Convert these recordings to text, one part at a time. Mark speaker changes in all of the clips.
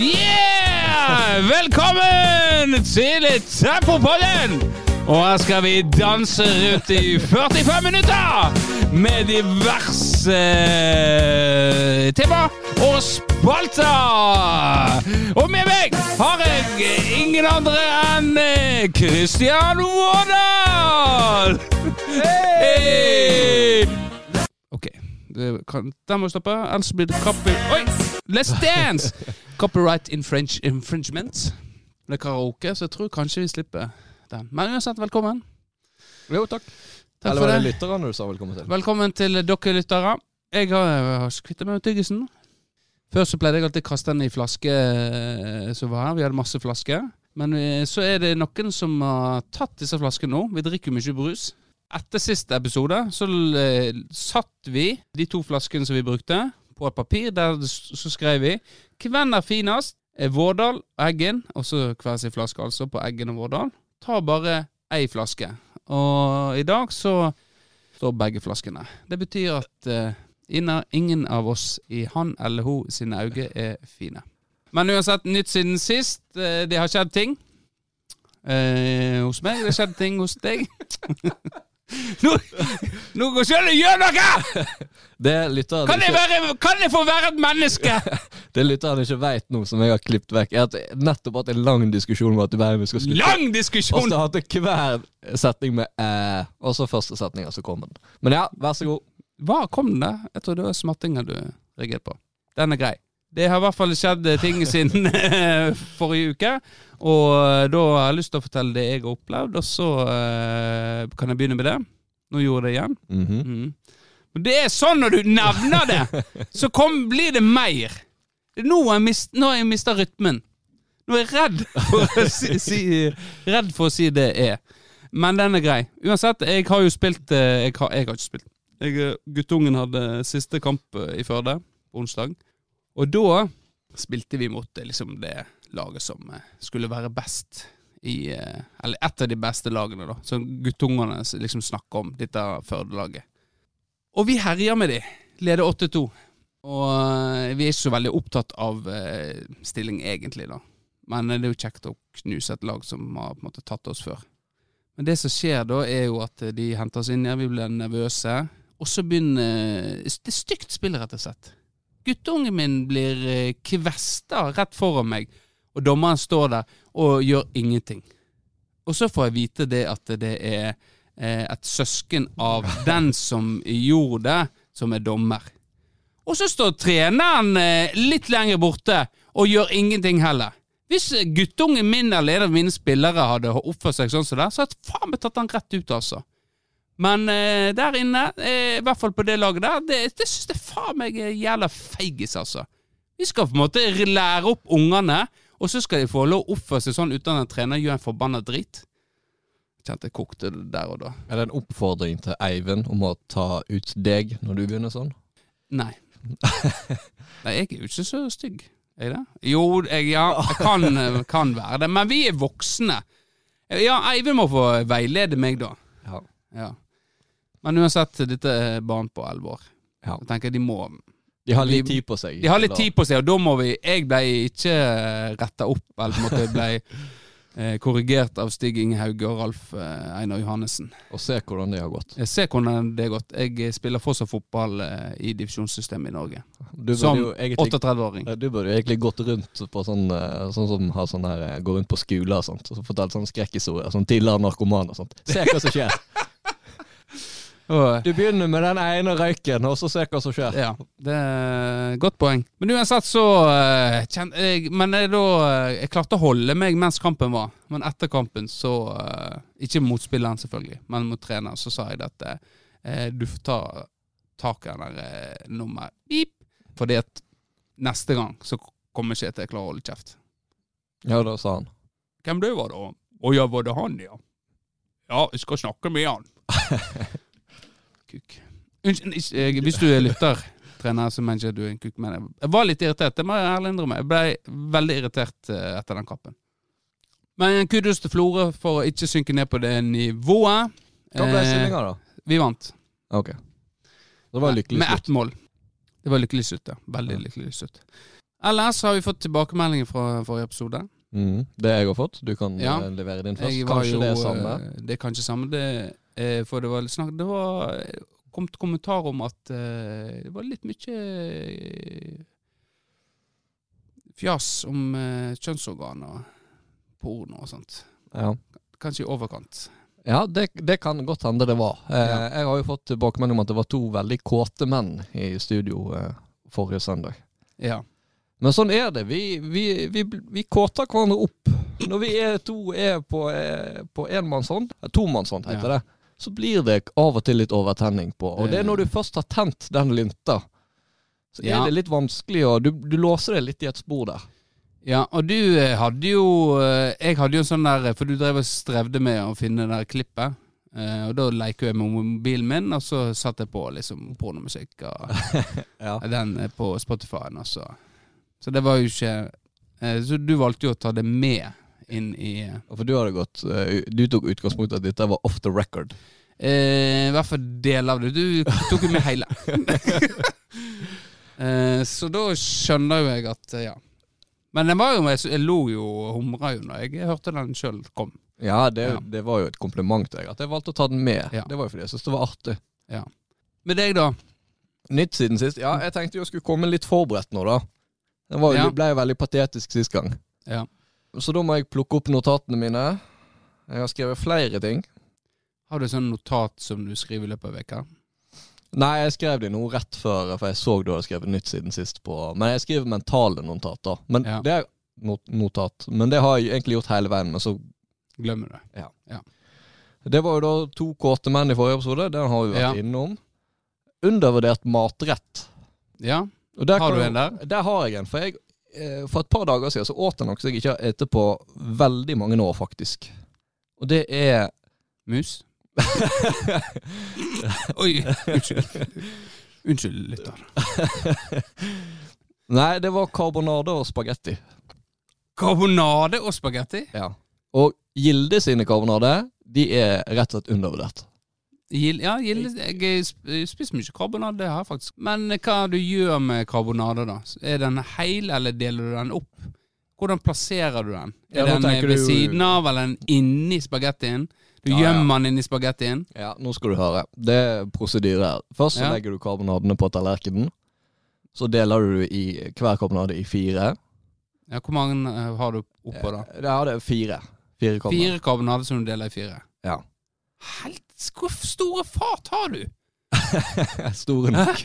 Speaker 1: Yeah! Velkommen til Tempopodden! Og her skal vi danse rundt i 45 minutter med diverse temaer tema og spalter. Og med meg har jeg ingen andre enn eh, Christian Vårdal. Hey! Ok, den må stoppe, ellers blir det copy... Oi! Let's dance! Copyright infringe, infringement. Er karaoke, så jeg tror kanskje vi slipper den. Men uansett, velkommen.
Speaker 2: Jo, takk.
Speaker 1: Takk
Speaker 2: Eller var det
Speaker 1: det.
Speaker 2: lytterne du sa velkommen til?
Speaker 1: Velkommen til dere lyttere. Jeg har, har kvittet meg med tyggisen. Før så pleide jeg alltid å kaste den i flaske eh, som var her. Vi hadde masse flasker. Men eh, så er det noen som har tatt disse flaskene nå. Vi drikker jo mye brus. Etter siste episode så eh, satt vi de to flaskene som vi brukte, på et papir. Der så skrev vi hvem er finest? Er Vårdal og Eggen, og så hver sin flaske altså, på Eggen og Vårdal. Ta bare ei flaske. Og i dag så står begge flaskene. Det betyr at uh, ingen av oss i han eller hun sine øyne er fine. Men uansett, nytt siden sist. Uh, det har skjedd ting. Uh, hos meg. Det har skjedd ting hos deg. nå, nå går selv gjør noe!
Speaker 2: Det lytterne
Speaker 1: Kan jeg, være, kan jeg få være et menneske?
Speaker 2: det lytter han ikke vet nå, som jeg har klippet vekk, er at jeg nettopp hatt en lang diskusjon om at du bare skal slutte.
Speaker 1: Lang
Speaker 2: Og
Speaker 1: diskusjon!
Speaker 2: så hadde hver setning med eh, og så første setninga, så kom den. Men ja, vær så god.
Speaker 1: Hva kom den der? Jeg tror det var smattinga du reagerte på. Den er grei. Det har i hvert fall skjedd ting siden eh, forrige uke. Og eh, da har jeg lyst til å fortelle det jeg har opplevd, og så uh, kan jeg begynne med det. Nå gjorde jeg det igjen.
Speaker 2: Mhm.
Speaker 1: Mm. Men det er sånn når du nevner det, så kom, blir det mer. Nå har jeg, mist, nå har jeg mista rytmen. Nå er jeg redd for si, si, redd for å si det er. Men den er grei. Uansett, jeg har jo spilt Jeg har, jeg har ikke spilt. Jeg, guttungen hadde siste kamp i Førde på onsdag. Og da spilte vi mot eh, liksom det laget som eh, skulle være best i eh, Eller et av de beste lagene, da. Som guttungene liksom snakker om, dette Førde-laget. Og vi herjer med de. Leder 8-2. Og vi er ikke så veldig opptatt av stilling, egentlig, da. Men det er jo kjekt å knuse et lag som har på en måte tatt oss før. Men det som skjer da, er jo at de henter oss inn igjen, vi blir nervøse. Og så begynner Det er stygt spill, rett og slett. Guttungen min blir eh, kvesta rett foran meg, og dommeren står der og gjør ingenting. Og så får jeg vite det at det er eh, et søsken av den som gjorde det, som er dommer. Og så står treneren eh, litt lenger borte og gjør ingenting heller. Hvis guttungen min eller en av mine spillere hadde oppført seg sånn som det, så hadde jeg faen meg tatt han rett ut, altså. Men eh, der inne, eh, i hvert fall på det laget der, det, det syns jeg faen meg er jævla feigis, altså. Vi skal på en måte lære opp ungene, og så skal de få lov å oppføre seg sånn uten at en trener gjør en forbanna drit. Kjente jeg kokte der og da.
Speaker 2: Er det en oppfordring til Eivind om å ta ut deg når du begynner sånn?
Speaker 1: Nei. Nei, jeg er jo ikke så stygg. Er jeg det? Jo, jeg, ja, jeg kan, kan være det. Men vi er voksne. Ja, Eivind må få veilede meg, da.
Speaker 2: Ja.
Speaker 1: Ja. Men uansett, dette er barn på elleve år.
Speaker 2: Ja.
Speaker 1: Jeg tenker de må
Speaker 2: De har litt tid på seg.
Speaker 1: De har litt tid på seg, og da må vi Jeg ble ikke retta opp, eller på en måte ble eh, korrigert av Stig Inge Hauge og Ralf eh, Einar Johannessen.
Speaker 2: Og se hvordan det har gått.
Speaker 1: Jeg ser hvordan det har gått. Jeg spiller fortsatt fotball eh, i divisjonssystemet i Norge.
Speaker 2: Du
Speaker 1: Som 38-åring.
Speaker 2: Du burde jo egentlig gått rundt på sånn eh, Sånn som har sånn her eh, Går rundt på skoler og sånt Og så fortalt sånne skrekkhistorier Sånn tidligere narkoman og sånt Se hva som skjer Du begynner med den ene røyken Og så ser hva som skjer
Speaker 1: ja, det er godt poeng. Men uansett så eh, jeg, Men jeg, da, eh, jeg klarte å holde meg mens kampen var. Men etter kampen så eh, Ikke mot spilleren, selvfølgelig, men mot treneren, så sa jeg at eh, du får ta tak i den der nummer Beep. Fordi at neste gang så kommer ikke jeg til å klare å holde kjeft.
Speaker 2: Ja, da sa han
Speaker 1: Hvem det var da? Å ja, var det han, ja? Ja, jeg skal snakke med han. Kuk. Unnskyld, ikke- hvis du er lytter, trener, så mener ikke at du er en kuk. Men jeg- jeg var litt irritert, det må jeg ærlig innrømme. Jeg ble veldig irritert eh, etter den kampen. Men kudos til Florø for å ikke synke ned på det nivået.
Speaker 2: Hva ble
Speaker 1: Eh,
Speaker 2: stillinga da?
Speaker 1: Vi vant.
Speaker 2: Ok Det var lykkelig
Speaker 1: Med
Speaker 2: slutt
Speaker 1: ett mål. Det var lykkelig slutt, ja. Veldig lykkelig slutt. Ellers har vi fått tilbakemeldinger fra forrige episode.
Speaker 2: Mm. Det jeg har fått. Du kan
Speaker 1: Ja.
Speaker 2: eh, levere din først.
Speaker 1: Jeg var
Speaker 2: Kanskje
Speaker 1: jo,
Speaker 2: det er samme.
Speaker 1: eh, Det er kanskje samme. Det, eh, for det var snakk Det var eh, kommet kommentar om at eh, det var litt mye eh, fjas om eh, kjønnsorganer på ordene og sånt.
Speaker 2: Ja.
Speaker 1: Kanskje i overkant.
Speaker 2: Ja, det, det kan godt hende det var. Eh,
Speaker 1: Ja.
Speaker 2: Jeg har jo fått tilbakemelding om at det var to veldig kåte menn i studio eh, forrige søndag.
Speaker 1: Ja.
Speaker 2: Men sånn er det. Vi, vi, vi, vi kåter hverandre opp. Når vi er to er på, eh, på enmannshånd, eh, tomannshånd heter
Speaker 1: Ja.
Speaker 2: det, så blir det av og til litt overtenning på. Og det er når du først har tent den lynta, så
Speaker 1: Ja.
Speaker 2: er det litt vanskelig og du, du låser deg litt i et spor der.
Speaker 1: Ja, og du eh, hadde jo eh, Jeg hadde jo en sånn der For du drev og strevde med å finne det der klippet. Eh, og da leker jeg med mobilen min, og så satte jeg på liksom pornomusikk og
Speaker 2: Ja.
Speaker 1: den eh, på Spotify-en. så. så det var jo ikke eh, Så du valgte jo å ta det med inn i
Speaker 2: For du hadde gått eh, Du tok utgangspunkt i at dette var off the record.
Speaker 1: eh, I hvert fall del av det. Du tok jo med hele. eh, så da skjønner jo jeg at eh, ja. Men den var jo, jeg, jeg lo jo og humra jo når jeg hørte den sjøl kom.
Speaker 2: Ja, det,
Speaker 1: Ja.
Speaker 2: det var jo et kompliment til deg at jeg valgte å ta den med.
Speaker 1: Ja.
Speaker 2: Det var jo fordi jeg syntes det var artig. Ja.
Speaker 1: Med deg, da?
Speaker 2: Nytt siden sist? Ja, jeg tenkte jo jeg skulle komme litt forberedt nå, da. Det var,
Speaker 1: Ja.
Speaker 2: ble jo veldig patetisk sist gang.
Speaker 1: Ja.
Speaker 2: Så da må jeg plukke opp notatene mine. Jeg har skrevet flere ting.
Speaker 1: Har du sånn notat som du skriver i løpet av veka?
Speaker 2: Nei, jeg skrev det nå rett før, for jeg så du hadde skrevet nytt siden sist. på Men jeg skriver mentale notater. Men
Speaker 1: Ja.
Speaker 2: det er not notat. Men det har jeg egentlig gjort hele veien. Men så
Speaker 1: Glemmer det. Ja.
Speaker 2: Det var jo da to kåte menn i forrige episode. Den har vi vært
Speaker 1: Ja.
Speaker 2: innom. Undervurdert matrett.
Speaker 1: Ja. Har du en der?
Speaker 2: Der har jeg en. For jeg, for et par dager siden så åt jeg noe som jeg ikke har spist på veldig mange år, faktisk. Og det er
Speaker 1: Mus? Oi, unnskyld. Unnskyld, lytter.
Speaker 2: Nei, det var karbonade og spagetti.
Speaker 1: Karbonade og spagetti?
Speaker 2: Ja. Og Gilde sine karbonade, de er rett og slett undervurdert.
Speaker 1: Gild, ja, gild, Jeg spiser mye karbonade, det har jeg faktisk. Men hva du gjør med karbonade, da? Er den hel, eller deler du den opp? Hvordan plasserer du den? Er
Speaker 2: ja,
Speaker 1: den ved
Speaker 2: du-
Speaker 1: siden av, eller den inni spagettien? Du
Speaker 2: Ja, ja.
Speaker 1: gjemmer den inni spagettien?
Speaker 2: Ja, nå skal du høre. Det er prosedyre her. Først så
Speaker 1: Ja.
Speaker 2: legger du karbonadene på tallerkenen. Så deler du i hver karbonade i fire.
Speaker 1: Ja, Hvor mange eh, har du oppå, da?
Speaker 2: Ja, det er fire. Fire karbonader.
Speaker 1: Fire karbonader som du deler i fire?
Speaker 2: Ja.
Speaker 1: Helt Hvor store fat har du?
Speaker 2: Store nok.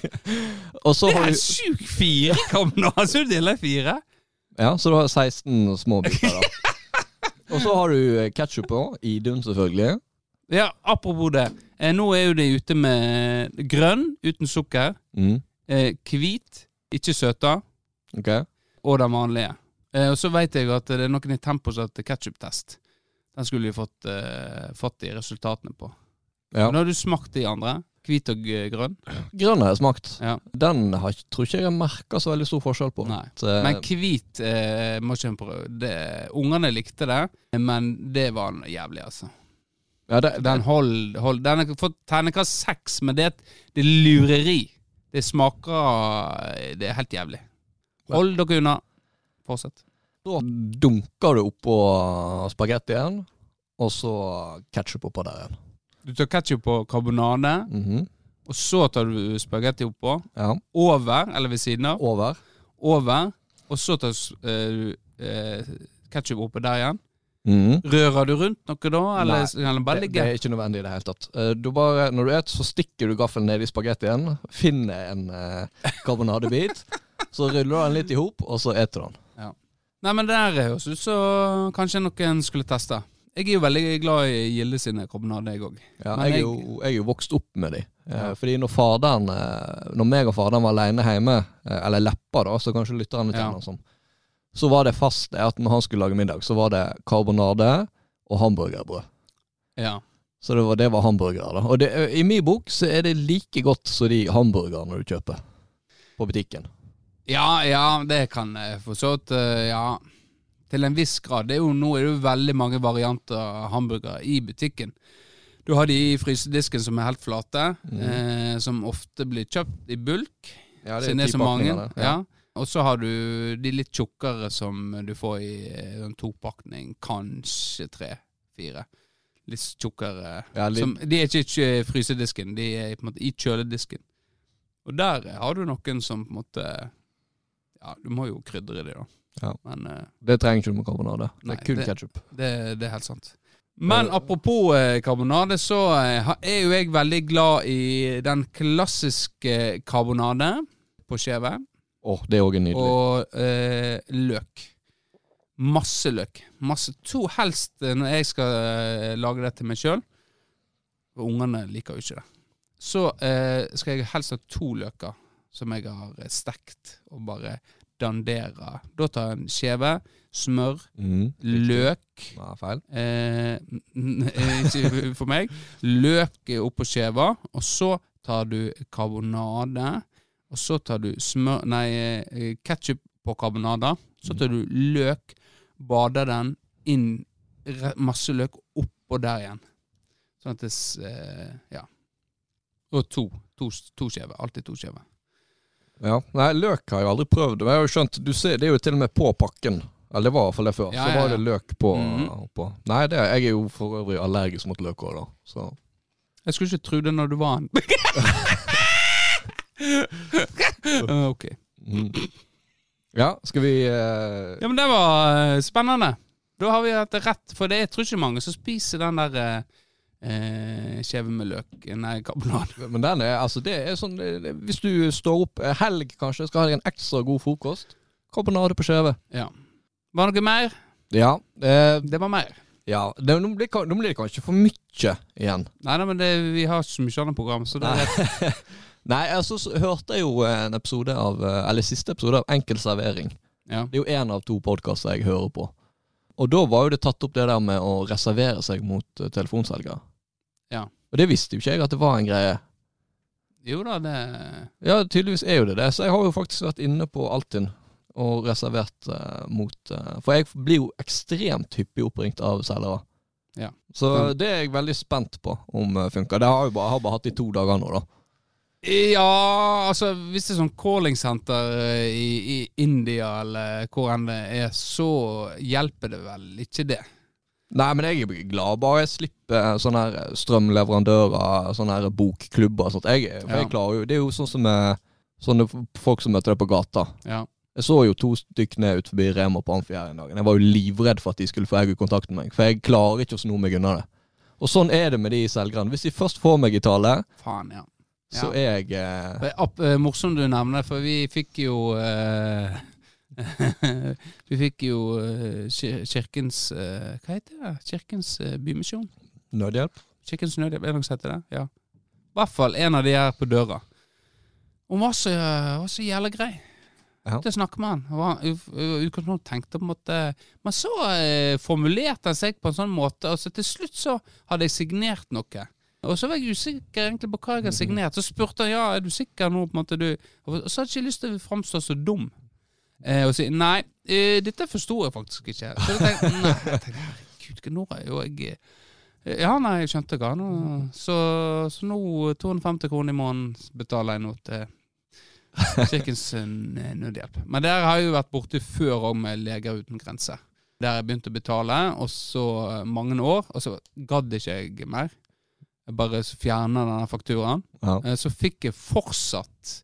Speaker 2: Så
Speaker 1: Det er
Speaker 2: en
Speaker 1: helt sjukt! Fire så som du deler fire?
Speaker 2: Ja, så du har 16 små biter, da. Og så har du ketsjup på. Idun, selvfølgelig.
Speaker 1: Ja, apropos det. Eh, nå er jo de ute med grønn uten sukker.
Speaker 2: Mm.
Speaker 1: Eh, hvit, ikke søta,
Speaker 2: Okay.
Speaker 1: og den vanlige. Eh, og så vet jeg at det er noen i Tempo som heter ketsjup-test. Den skulle vi fått, eh, fått de resultatene på.
Speaker 2: Ja.
Speaker 1: Nå har du smakt de andre. Hvit og eh, grønn.
Speaker 2: Grønn har jeg smakt.
Speaker 1: Ja.
Speaker 2: Den har, tror ikke jeg har merka så veldig stor forskjell på.
Speaker 1: Nei.
Speaker 2: Så,
Speaker 1: Men hvit eh, må ikke en prøve. Ungene likte det, men det var jævlig, altså.
Speaker 2: ja, det,
Speaker 1: Den hold, hold Den har fått terningkast seks, men det er, et, det er lureri. Det smaker Det er helt jævlig. Hold dere unna. Fortsett.
Speaker 2: Da dunker du oppå spagettien, og så ketsjup oppå der igjen.
Speaker 1: Du tar ketsjup på karbonade,
Speaker 2: Mhm.
Speaker 1: og så tar du spagetti oppå.
Speaker 2: Ja.
Speaker 1: Over, eller ved siden av.
Speaker 2: Over.
Speaker 1: Over. Og så tar du eh, ketsjup oppå der igjen.
Speaker 2: Mm.
Speaker 1: Rører du rundt noe da, eller,
Speaker 2: Nei,
Speaker 1: eller bare
Speaker 2: Det, det er ikke nødvendig i det hele tatt. Eh, Du bare, når du et, så stikker du gaffelen ned i spagettien, finner en eh, karbonadebit, så ruller du den litt i hop, og så eter du den.
Speaker 1: Nei, men det høres ut som kanskje noen skulle teste. Jeg er jo veldig glad i Gilde sine karbonader, jeg òg.
Speaker 2: Ja, jeg,
Speaker 1: jeg-
Speaker 2: jeg er jo vokst opp med de. Eh,
Speaker 1: Ja.
Speaker 2: Fordi når faderen eh, Når meg og faderen var alene hjemme, eh, eller Leppa, da, så kanskje lytterne
Speaker 1: Ja.
Speaker 2: kjenner som, så var det fast det at når han skulle lage middag, så var det karbonade og hamburgerbrød.
Speaker 1: Ja.
Speaker 2: Så det var, det var hamburgere. da Og det, eh, i min bok så er det like godt som de hamburgerne du kjøper på butikken.
Speaker 1: ja, ja, det kan jeg for så vidt eh, Ja. Til en viss grad. Det er jo, nå er det jo veldig mange varianter av hamburgere i butikken. Du har de i frysedisken som er helt flate,
Speaker 2: mm.
Speaker 1: eh, som ofte blir kjøpt i bulk.
Speaker 2: Ja,
Speaker 1: det er så mange. Ja. Og så har du de litt tjukkere som du får i eh, en topakning. Kanskje tre-fire. Litt tjukkere.
Speaker 2: Ja, litt-
Speaker 1: Som, de er ikke i frysedisken, de er på en måte i kjøledisken. Og der har du noen som på en måte Ja, du må jo krydre de, da.
Speaker 2: Ja.
Speaker 1: Men uh,
Speaker 2: Det trenger ikke du med karbonade. Det
Speaker 1: Nei,
Speaker 2: er kun
Speaker 1: det-
Speaker 2: ketchup.
Speaker 1: det, det er helt sant. Men apropos eh, karbonade, så eh, er jo jeg veldig glad i den klassiske karbonade på skjeve.
Speaker 2: Åh, det er òg nydelig.
Speaker 1: Og eh, løk. Masse løk. Masse To helst når jeg skal lage det til meg sjøl. For ungene liker jo ikke det. Så eh, skal jeg helst ha to løker som jeg har stekt og bare dandere. Da tar en skjeve, smør,
Speaker 2: Mm.
Speaker 1: løk
Speaker 2: ja, feil.
Speaker 1: eh, Ikke for meg. Løk oppå skjeva, og så tar du karbonade. Og så tar du smør Nei, eh, ketsjup på karbonade. Så tar du løk, bader den inn masse løk oppå der igjen. Sånn at det eh, Ja. Og to. To, to skjever. Alltid to skjever.
Speaker 2: Ja. Nei, løk har jeg aldri prøvd. Men jeg har jo skjønt, du ser, det er jo til og med på pakken. Eller det var i hvert fall det før.
Speaker 1: Ja,
Speaker 2: så var det løk på.
Speaker 1: Mhm.
Speaker 2: på. Nei, det, jeg er jo for øvrig allergisk mot løk òg, da. Så
Speaker 1: Jeg skulle ikke tro det når du var en. Eh, ok.
Speaker 2: mm. Ja, skal vi uh...
Speaker 1: Ja, men det var uh, spennende. Da har vi hatt det rett, for det er jeg tror ikke mange som spiser den der eh, kjeve med løk. Nei, karbonade.
Speaker 2: Men den er, altså det er sånn Hvis du står opp eh, helg, kanskje, skal ha deg en ekstra god frokost. Karbonade på skjeve.
Speaker 1: Ja. Var det noe mer?
Speaker 2: Ja. Eh,
Speaker 1: Det var mer.
Speaker 2: ja det, nå, blir, nå blir det kanskje for mye igjen.
Speaker 1: Nei, nei men det, vi har ikke så mye annet program, så det er rett.
Speaker 2: Nei, altså så hørte jeg jo en episode av eh, Eller siste episode av Enkel servering.
Speaker 1: Ja.
Speaker 2: Det er jo én av to podkaster jeg hører på. Og da var jo det tatt opp det der med å reservere seg mot telefonselgere. Og det visste jo ikke jeg at det var en greie.
Speaker 1: Jo da, det
Speaker 2: Ja, tydeligvis er jo det det. Så jeg har jo faktisk vært inne på Altinn og reservert uh, mot uh, For jeg blir jo ekstremt hyppig oppringt av selgere.
Speaker 1: Ja.
Speaker 2: Så det er jeg veldig spent på om uh, funker. Det har jeg bare, har bare hatt i to dager nå, da.
Speaker 1: Ja, altså hvis det er sånn calling-senter eh, i, i India eller hvor enn det er, så hjelper det vel ikke det.
Speaker 2: Nei, men jeg er glad bare jeg slipper eh, sånne her strømleverandører, sånne her bokklubber og sånt. Jeg, for
Speaker 1: Ja.
Speaker 2: jeg klarer jo Det er jo sånn som sånne folk som møter deg på gata.
Speaker 1: Ja.
Speaker 2: Jeg så jo to stykk ned ut forbi Rema på Amfi her en dag. Jeg var jo livredd for at de skulle få eggkontakt med meg, for jeg klarer ikke å sno meg unna det. Og sånn er det med de selgerne. Hvis de først får meg i tale,
Speaker 1: Faen, ja.
Speaker 2: så
Speaker 1: Ja.
Speaker 2: er jeg eh,
Speaker 1: eh, morsomt du nevner for vi fikk jo eh, Vi fikk jo eh, Kirkens eh, Hva heter det? Kirkens eh, Bymisjon?
Speaker 2: nødhjelp.
Speaker 1: Kirkens Nødhjelp, er det noe som heter det? Ja. I hvert fall en av de her på døra. Hun var så, var så jævla grei
Speaker 2: Ja.
Speaker 1: til å snakke med han. Utgangspunktet tenkte på en måte Men så formulerte han seg på en sånn måte, og så til slutt så hadde jeg signert noe. Og så var jeg usikker egentlig på hva jeg hadde signert. Så spurte han ja, er du sikker nå. på en måte du Og så hadde jeg ikke lyst til å framstå så dum. Eh, og si nei, eh, dette forsto jeg faktisk ikke. Så jeg tenkte, nei, jeg tenkte herregud, nå er jo jeg eh, Ja, nei, jeg skjønte hva. Nå, så, så nå 250 kroner i måneden betaler jeg nå til Kirkens Nødhjelp. Men der har jeg jo vært borte før òg med Leger uten grenser. Der jeg begynte å betale, og så mange år, og så gadd ikke jeg mer. Jeg bare fjerna denne fakturaen.
Speaker 2: Ja.
Speaker 1: Så fikk jeg fortsatt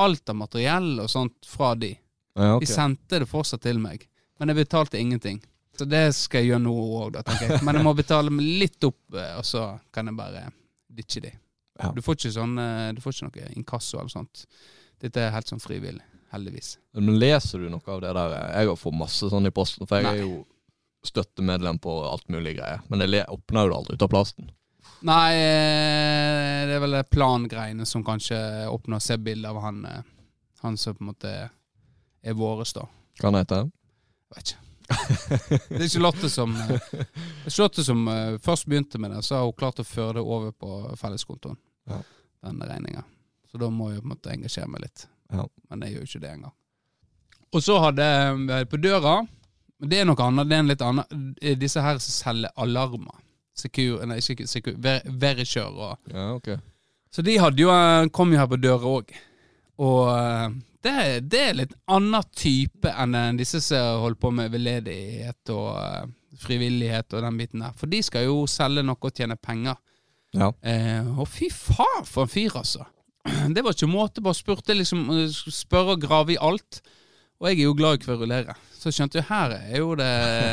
Speaker 1: alt av materiell og sånt fra de.
Speaker 2: Ja, okay.
Speaker 1: De sendte det fortsatt til meg, men jeg betalte ingenting. Så det skal jeg gjøre nå òg, tenker jeg. Men jeg må betale meg litt opp, eh, og så kan jeg bare ditche de.
Speaker 2: Ja.
Speaker 1: Du får ikke sånn eh, Du får ikke noe inkasso eller sånt. Dette er helt sånn frivillig, heldigvis.
Speaker 2: Men leser du noe av det der? Jeg har fått masse sånn i posten, for jeg
Speaker 1: Nei.
Speaker 2: er jo støttemedlem på alt mulig greier. Men jeg åpner jo det aldri ut av plasten.
Speaker 1: Nei, eh, det er vel plangreiene som kanskje åpner se-bilde av han, han som på en måte er våres, da.
Speaker 2: Hva han heter
Speaker 1: den? vet ikke. Det er Charlotte som eh, det Charlotte som eh, først begynte med det, så har hun klart å føre det over på felleskontoen.
Speaker 2: Ja.
Speaker 1: Den regninga. Så da må jeg på en måte engasjere meg litt.
Speaker 2: Ja.
Speaker 1: Men jeg gjør jo ikke det engang. Og så hadde jeg på døra Det er noe annet. Det er en litt annen eh, Disse her som selger alarmer. Secure, nei, ikke Secure, Ver, Verisure og
Speaker 2: Ja, ok.
Speaker 1: Så de hadde jo, eh, kom jo her på døra òg. Og eh, Det, det er litt annen type enn eh, disse som holder på med veldedighet og eh, frivillighet og den biten der. For de skal jo selge noe og tjene penger.
Speaker 2: Ja.
Speaker 1: Eh, og fy faen for en fyr, altså. Det var ikke måte på. Spurte liksom Spør Spørre og grave i alt. Og jeg er jo glad i kverulere. Så skjønte jo her er jo det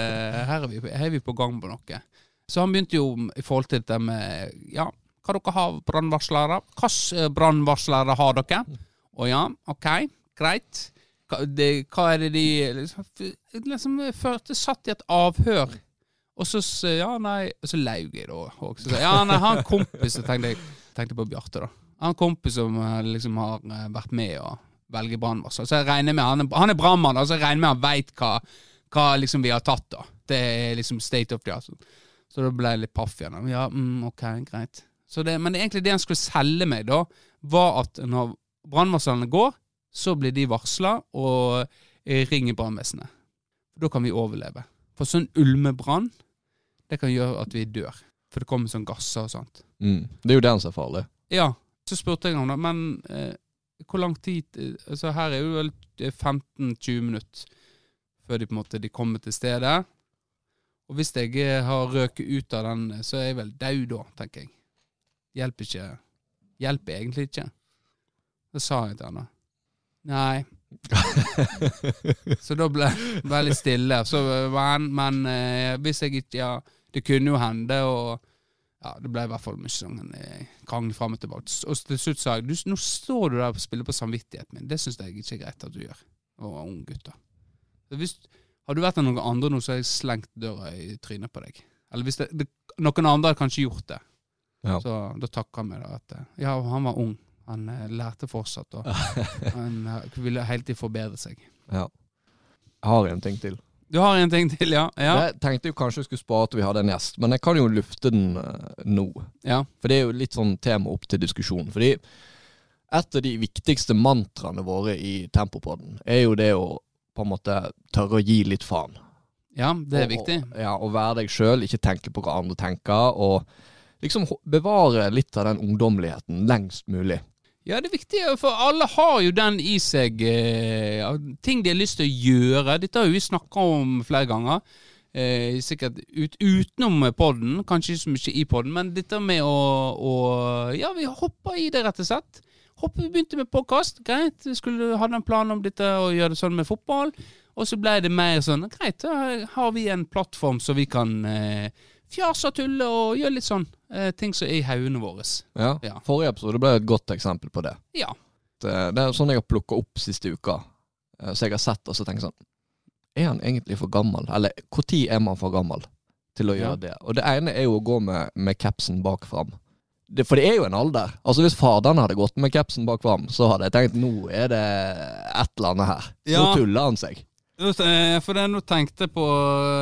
Speaker 1: Her er vi, her er vi på gang på noe. Så han begynte jo i forhold til dette med Ja, hva dere har brannvarslere? Hvilke brannvarslere har dere? Å ja, ok, greit. Hva, det, hva er det de liksom, liksom førte, satt i et avhør. Og så ja, nei Og så laug jeg da. Og så ja, nei, han kompis tenkte jeg tenkte på Bjarte, da. Han kompis som eh, liksom har eh, vært med å velge brannvarsler. Så jeg regner med han han er brannmann, altså jeg regner med han veit hva, hva liksom vi har tatt, da. Det er liksom state of the art. Så da ble jeg litt paff igjen. Ja, mm, ok, greit. Det, men egentlig det han skulle selge meg, da, var at når brannvarslene går, så blir de varsla og eh, ringer brannvesenet. Da kan vi overleve. For sånn ulmebrann, det kan gjøre at vi dør. For det kommer sånn gasser og sånt.
Speaker 2: Mm. Det er jo den som er farlig.
Speaker 1: Ja, så spurte jeg ham da, men eh, hvor lang tid eh, Altså her er jo vel 15-20 minutter før de på en måte de kommer til stedet. Og hvis jeg eh, har røket ut av den, eh, så er jeg vel død da, tenker jeg. Hjelper ikke Hjelper egentlig ikke. Det sa jeg til henne. Nei. så da ble det litt stille. Så, men, men eh, hvis jeg ikke Ja, det kunne jo hende, og ja, det ble i hvert fall mye sånn eh, krangel fram og tilbake. Og til slutt sa jeg du, nå står du der og spiller på samvittigheten min. Det syns jeg ikke er greit at du gjør. Og ung gutt, Hvis, har du vært der noen andre nå, så har jeg slengt døra i trynet på deg. Eller hvis det, det, noen andre hadde kanskje gjort det,
Speaker 2: Ja.
Speaker 1: så da han meg da at ja, han var ung. Han eh, lærte fortsatt, og han eh, ville hele tiden forbedre seg.
Speaker 2: ja. Jeg har en ting til.
Speaker 1: Du har en ting til, ja? Ja.
Speaker 2: Jeg tenkte jo kanskje jeg skulle spare til vi hadde en gjest, men jeg kan jo lufte den eh, nå.
Speaker 1: ja.
Speaker 2: For det er jo litt sånn tema opp til diskusjon. Fordi et av de viktigste mantraene våre i Tempopodden er jo det å på en måte tørre å gi litt faen.
Speaker 1: Ja, det er
Speaker 2: Og-
Speaker 1: viktig.
Speaker 2: Ja, Å være deg sjøl, ikke tenke på hva andre tenker. Og liksom bevare litt av den ungdommeligheten lengst mulig.
Speaker 1: Ja, det er viktig, for alle har jo den i seg. Eh, ting de har lyst til å gjøre. Dette har vi snakka om flere ganger. Eh, sikkert ut, utenom podden, kanskje ikke så mye i podden, men dette med å, å Ja, vi hoppa i det, rett og slett. Hoppe, vi begynte med podkast, greit. Vi skulle hadde en plan om dette og gjøre det sånn med fotball. Og så ble det mer sånn Greit, da har vi en plattform så vi kan eh, fjase og tulle og gjøre litt sånn eh, ting som er i haugene våre.
Speaker 2: Ja.
Speaker 1: Ja.
Speaker 2: Forrige episode ble et godt eksempel på det.
Speaker 1: Ja.
Speaker 2: Det, det er sånn jeg har plukka opp siste uka. Eh, Så jeg har sett og så tenker sånn Er han egentlig for gammel? Eller når er man for gammel til å
Speaker 1: Ja.
Speaker 2: gjøre det? Og det ene er jo å gå med, med capsen bak fram. Det, for det er jo en alder. Altså Hvis faderen hadde gått med capsen bak fram, så hadde jeg tenkt nå er det et eller annet her.
Speaker 1: Ja.
Speaker 2: Nå tuller han seg.
Speaker 1: Eh, For det nå tenkte på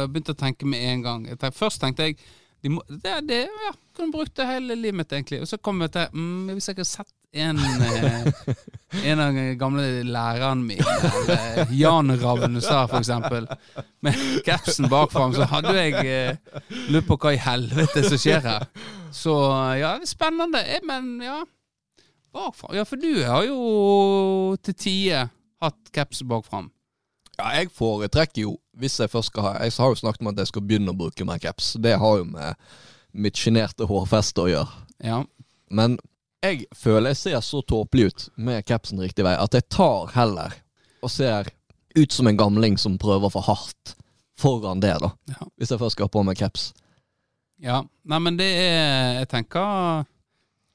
Speaker 1: Begynte å tenke med en gang. Tenkte, først tenkte jeg de må, det, det, ja, Kunne brukt det hele livet mitt, egentlig. Og så kom jeg til mm, Hvis jeg hadde sett en eh, En av de gamle lærerne mine, Jan Ravnestad eksempel, med capsen bakfram, så hadde jeg eh, lurt på hva i helvete som skjer her. Så ja, spennende. Eh, Men ja Bakfram. Ja, for du har jo til tider hatt kapsen bakfram.
Speaker 2: Ja, jeg foretrekker jo, hvis jeg først skal ha Jeg har jo snakket om at jeg skal begynne å bruke mer caps. Det har jo med mitt sjenerte hårfeste å gjøre.
Speaker 1: Ja.
Speaker 2: Men jeg føler jeg ser så tåpelig ut med capsen riktig vei at jeg tar heller og ser ut som en gamling som prøver for hardt foran det, da.
Speaker 1: Ja.
Speaker 2: Hvis jeg først skal ha på meg caps.
Speaker 1: Ja, nei, men det er Jeg tenker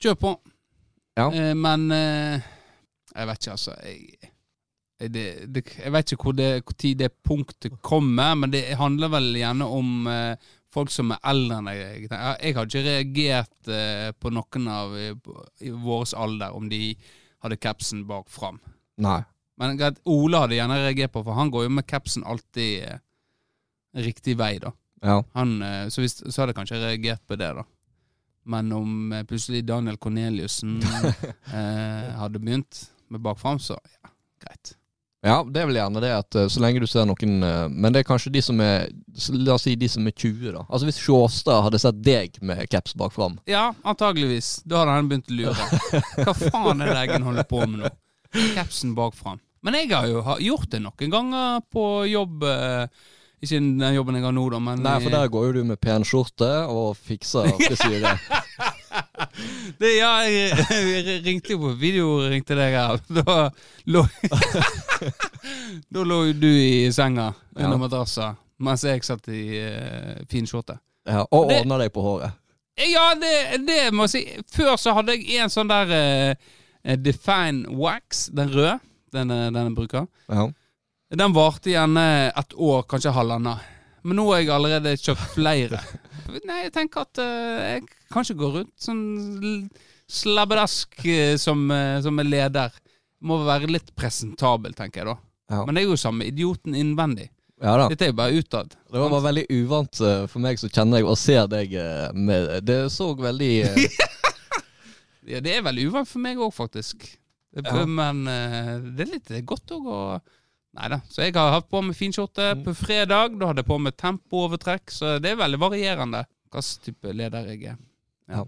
Speaker 1: Kjør på.
Speaker 2: Ja.
Speaker 1: Eh, men eh, Jeg vet ikke, altså. Jeg- det, det, jeg vet ikke hvor, det, hvor tid det punktet kommer, men det handler vel gjerne om eh, folk som er eldre enn jeg. Jeg, jeg har ikke reagert eh, på noen av i, i vår alder om de hadde capsen bak fram.
Speaker 2: Nei.
Speaker 1: Men greit, Ole hadde gjerne reagert på, for han går jo med capsen alltid eh, riktig vei, da.
Speaker 2: Ja.
Speaker 1: Han, eh, så, hvis, så hadde jeg kanskje reagert på det, da. Men om eh, plutselig Daniel Corneliussen eh, hadde begynt med bakfram, så ja, greit.
Speaker 2: Ja, det er vel gjerne det at eh, så lenge du ser noen eh, Men det er kanskje de som er La oss si de som er 20, da. Altså Hvis Sjåstad hadde sett deg med caps bak fram
Speaker 1: Ja, antageligvis. Da hadde han begynt å lure. Hva faen er det Eggen holder på med nå? Capsen bakfram. Men jeg har jo gjort det noen ganger på jobb. eh, Ikke den jobben jeg har nå, da, men
Speaker 2: Nei, for der går jo du med pen skjorte og fikser frisyre.
Speaker 1: Det, Ja, jeg, ringte jo på video, ringte deg her. Da lå Da lå jo du i senga under
Speaker 2: Ja.
Speaker 1: madrassa, mens jeg satt i uh, fin skjorte.
Speaker 2: Ja, og ordna deg på håret.
Speaker 1: Ja, det, det må jeg si. Før så hadde jeg en sånn der uh, Define Wax, den røde, den, den jeg bruker.
Speaker 2: Ja.
Speaker 1: Den varte gjerne et år, kanskje halvannet. Men nå har jeg allerede kjøpt flere. Nei, jeg tenker at eh, jeg kanskje går rundt sånn slabbedask eh, som, eh, som en leder. Må være litt presentabel, tenker jeg da.
Speaker 2: Ja.
Speaker 1: Men det er jo samme idioten innvendig.
Speaker 2: ja da.
Speaker 1: Dette er jo bare utad.
Speaker 2: Det var bare veldig uvant for meg som kjenner deg og ser deg med Det så veldig
Speaker 1: Ja, det er veldig uvant for meg òg, faktisk.
Speaker 2: Ja.
Speaker 1: Men det er litt godt òg å Nei da. Så jeg har hatt på meg finskjorte
Speaker 2: Mm.
Speaker 1: på fredag. Da hadde jeg på meg tempoovertrekk, så det er veldig varierende hvilken type leder jeg er.
Speaker 2: Ja.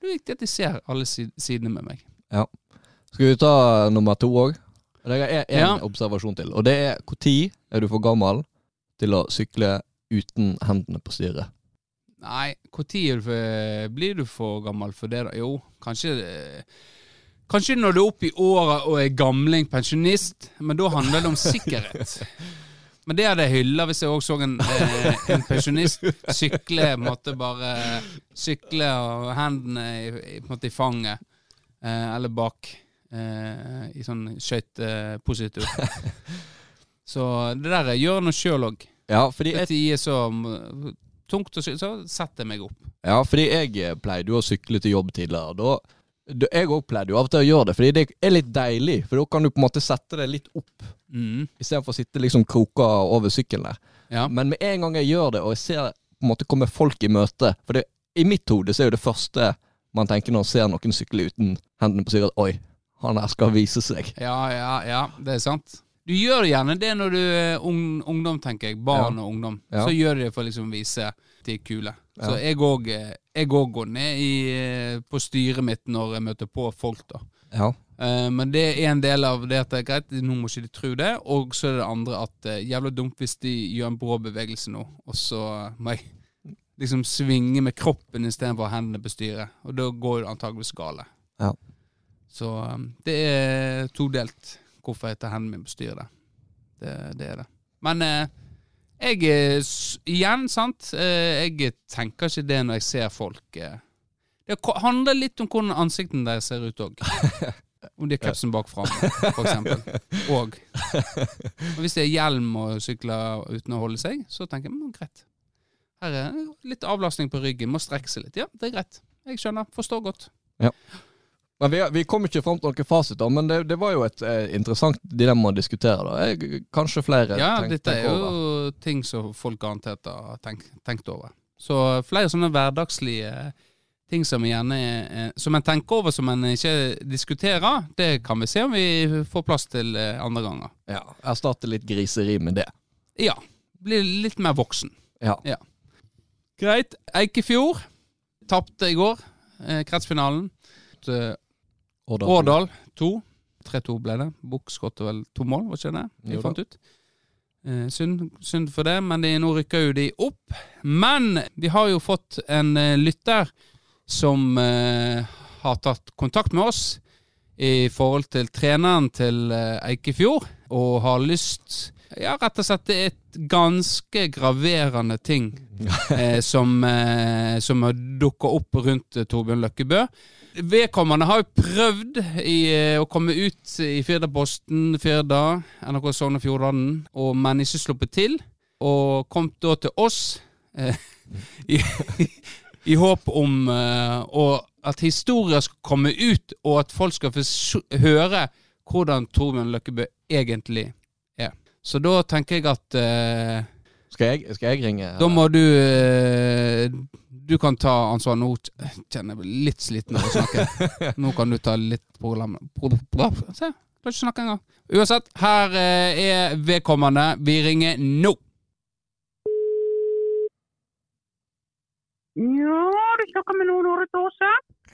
Speaker 1: Det er viktig at de ser alle sidene med meg. Ja.
Speaker 2: Skal vi ta nummer to òg? Jeg har én
Speaker 1: Ja.
Speaker 2: observasjon til. Og det er når er du for gammel til å sykle uten hendene på styret?
Speaker 1: Nei, når blir du for gammel for det, da? Jo, kanskje eh, Kanskje når du er oppe i åra og er gamling pensjonist, men da handler det om sikkerhet. Men det hadde jeg hylla hvis jeg òg så en, eh, en pensjonist sykle måtte bare Sykle og hendene i, i, fanget, eh, eller bak, eh, i sånn skøytepositur. Så det der gjør noe sjøl òg.
Speaker 2: Ja, fordi jeg,
Speaker 1: er så tungt å sykle, så setter jeg meg opp.
Speaker 2: ja, fordi jeg pleide jo å sykle til jobb tidligere. Da, jeg òg pleide jo av og til å gjøre det, fordi det er litt deilig. For da kan du på en måte sette det litt opp,
Speaker 1: Mm.
Speaker 2: istedenfor å sitte liksom kroka over sykkelen der.
Speaker 1: Ja.
Speaker 2: Men med en gang jeg gjør det, og jeg ser på en måte komme folk i møte For det, i mitt hode så er jo det første man tenker når man ser noen sykle uten hendene på sykkelen, oi, han her skal vise seg.
Speaker 1: ja, ja, ja, det er sant. Du gjør gjerne det når du er ung, ungdom, tenker jeg. Barn
Speaker 2: Ja.
Speaker 1: og ungdom.
Speaker 2: Ja.
Speaker 1: Så gjør de det for å liksom vise at de kule. Så jeg òg går ned i, eh, på styret mitt når jeg møter på folk, da.
Speaker 2: Ja.
Speaker 1: Eh, men det er en del av det at det er greit, nå må ikke de tro det. Og så er det andre at uh, jævla dumt hvis de gjør en brå bevegelse nå, og så må jeg liksom svinge med kroppen istedenfor hendene på styret. Og da går det antageligvis gale.
Speaker 2: Ja.
Speaker 1: Så det er todelt hvorfor jeg tar hendene mine på styret. Det, det er det. Men jeg Igjen, sant. Eh, jeg tenker ikke det når jeg ser folk. Eh. Det handler litt om hvordan ansiktene deres ser ut òg. Om de har kapsen bak fram, eksempel. Og. og hvis det er hjelm og sykler uten å holde seg, så tenker jeg mm, greit. Her er litt avlastning på ryggen, må strekke seg litt. Ja, det er greit. Jeg skjønner. Forstår godt.
Speaker 2: Men vi, vi kom ikke fram til noen fasit, da, men det, det var jo et eh, interessant dilemma å diskutere. da. Jeg, kanskje flere
Speaker 1: Ja,
Speaker 2: tenk-
Speaker 1: dette er jo
Speaker 2: over.
Speaker 1: Ting som folk garantert har tenkt, tenkt over. Så flere sånne hverdagslige ting som, gjerne, er- som en tenker over som en ikke diskuterer, det kan vi se om vi får plass til eh, andre ganger.
Speaker 2: Ja, Erstatte litt griseri med det.
Speaker 1: Ja. Bli litt mer voksen.
Speaker 2: Ja.
Speaker 1: Greit. Eikefjord tapte i går. Eh, kretsfinalen. Eh,
Speaker 2: Årdal.
Speaker 1: Årdal 2. 3-2 ble det. Bukk skåret vel to mål, var ikke det? Vi fant ut. Eh, synd, synd for det, men det, nå rykker jo de opp. Men vi har jo fått en eh, lytter som eh, har tatt kontakt med oss i forhold til treneren til eh, Eikefjord, og har lyst Ja, rett og slett det er et ganske graverende ting eh, som, eh, som har dukka opp rundt eh, Torbjørn Løkkebø. Vedkommende har jo prøvd i, eh, å komme ut i Firdaposten, Firda, NRK Sogn og Fjordane, men ikke sluppet til. Og kom da til oss eh, i, i håp om eh, og at historier skal komme ut, og at folk skal få høre hvordan Torbjørn Løkkebø egentlig. Så da tenker jeg at eh,
Speaker 2: Skal jeg, skal jeg ringe?
Speaker 1: da må du eh, Du kan ta ansvar. Nå kjenner jeg blir litt sliten av å snakke. Nå kan du ta litt program... Pro, pro, se, kan ikke snakke engang. Uansett, her eh, er vedkommende. Vi ringer nå.
Speaker 3: Ja, du snakker med noen Ruth Åse?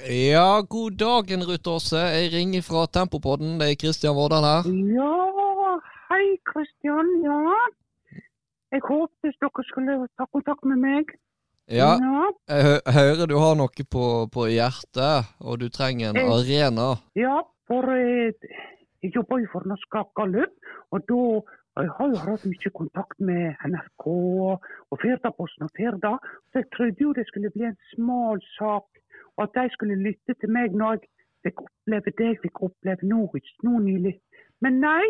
Speaker 2: Ja, god dagen, Ruth Aase. Jeg ringer fra Tempopodden. Det er Kristian Vårdal her.
Speaker 3: Ja, hei Kristian. Ja. Jeg håpet dere skulle ta kontakt med meg.
Speaker 2: Ja, jeg hø hører du har noe på, på hjertet, og du trenger en
Speaker 3: jeg,
Speaker 2: arena.
Speaker 3: Ja, for eh, jeg jobber jo for Norsk Galløp, og da jeg har jo hatt mye kontakt med NRK og Firdaposten og Firda, så jeg trodde jo det skulle bli en smal sak, og at de skulle lytte til meg når jeg fikk oppleve det jeg fikk oppleve nå, nå nylig. Men nei,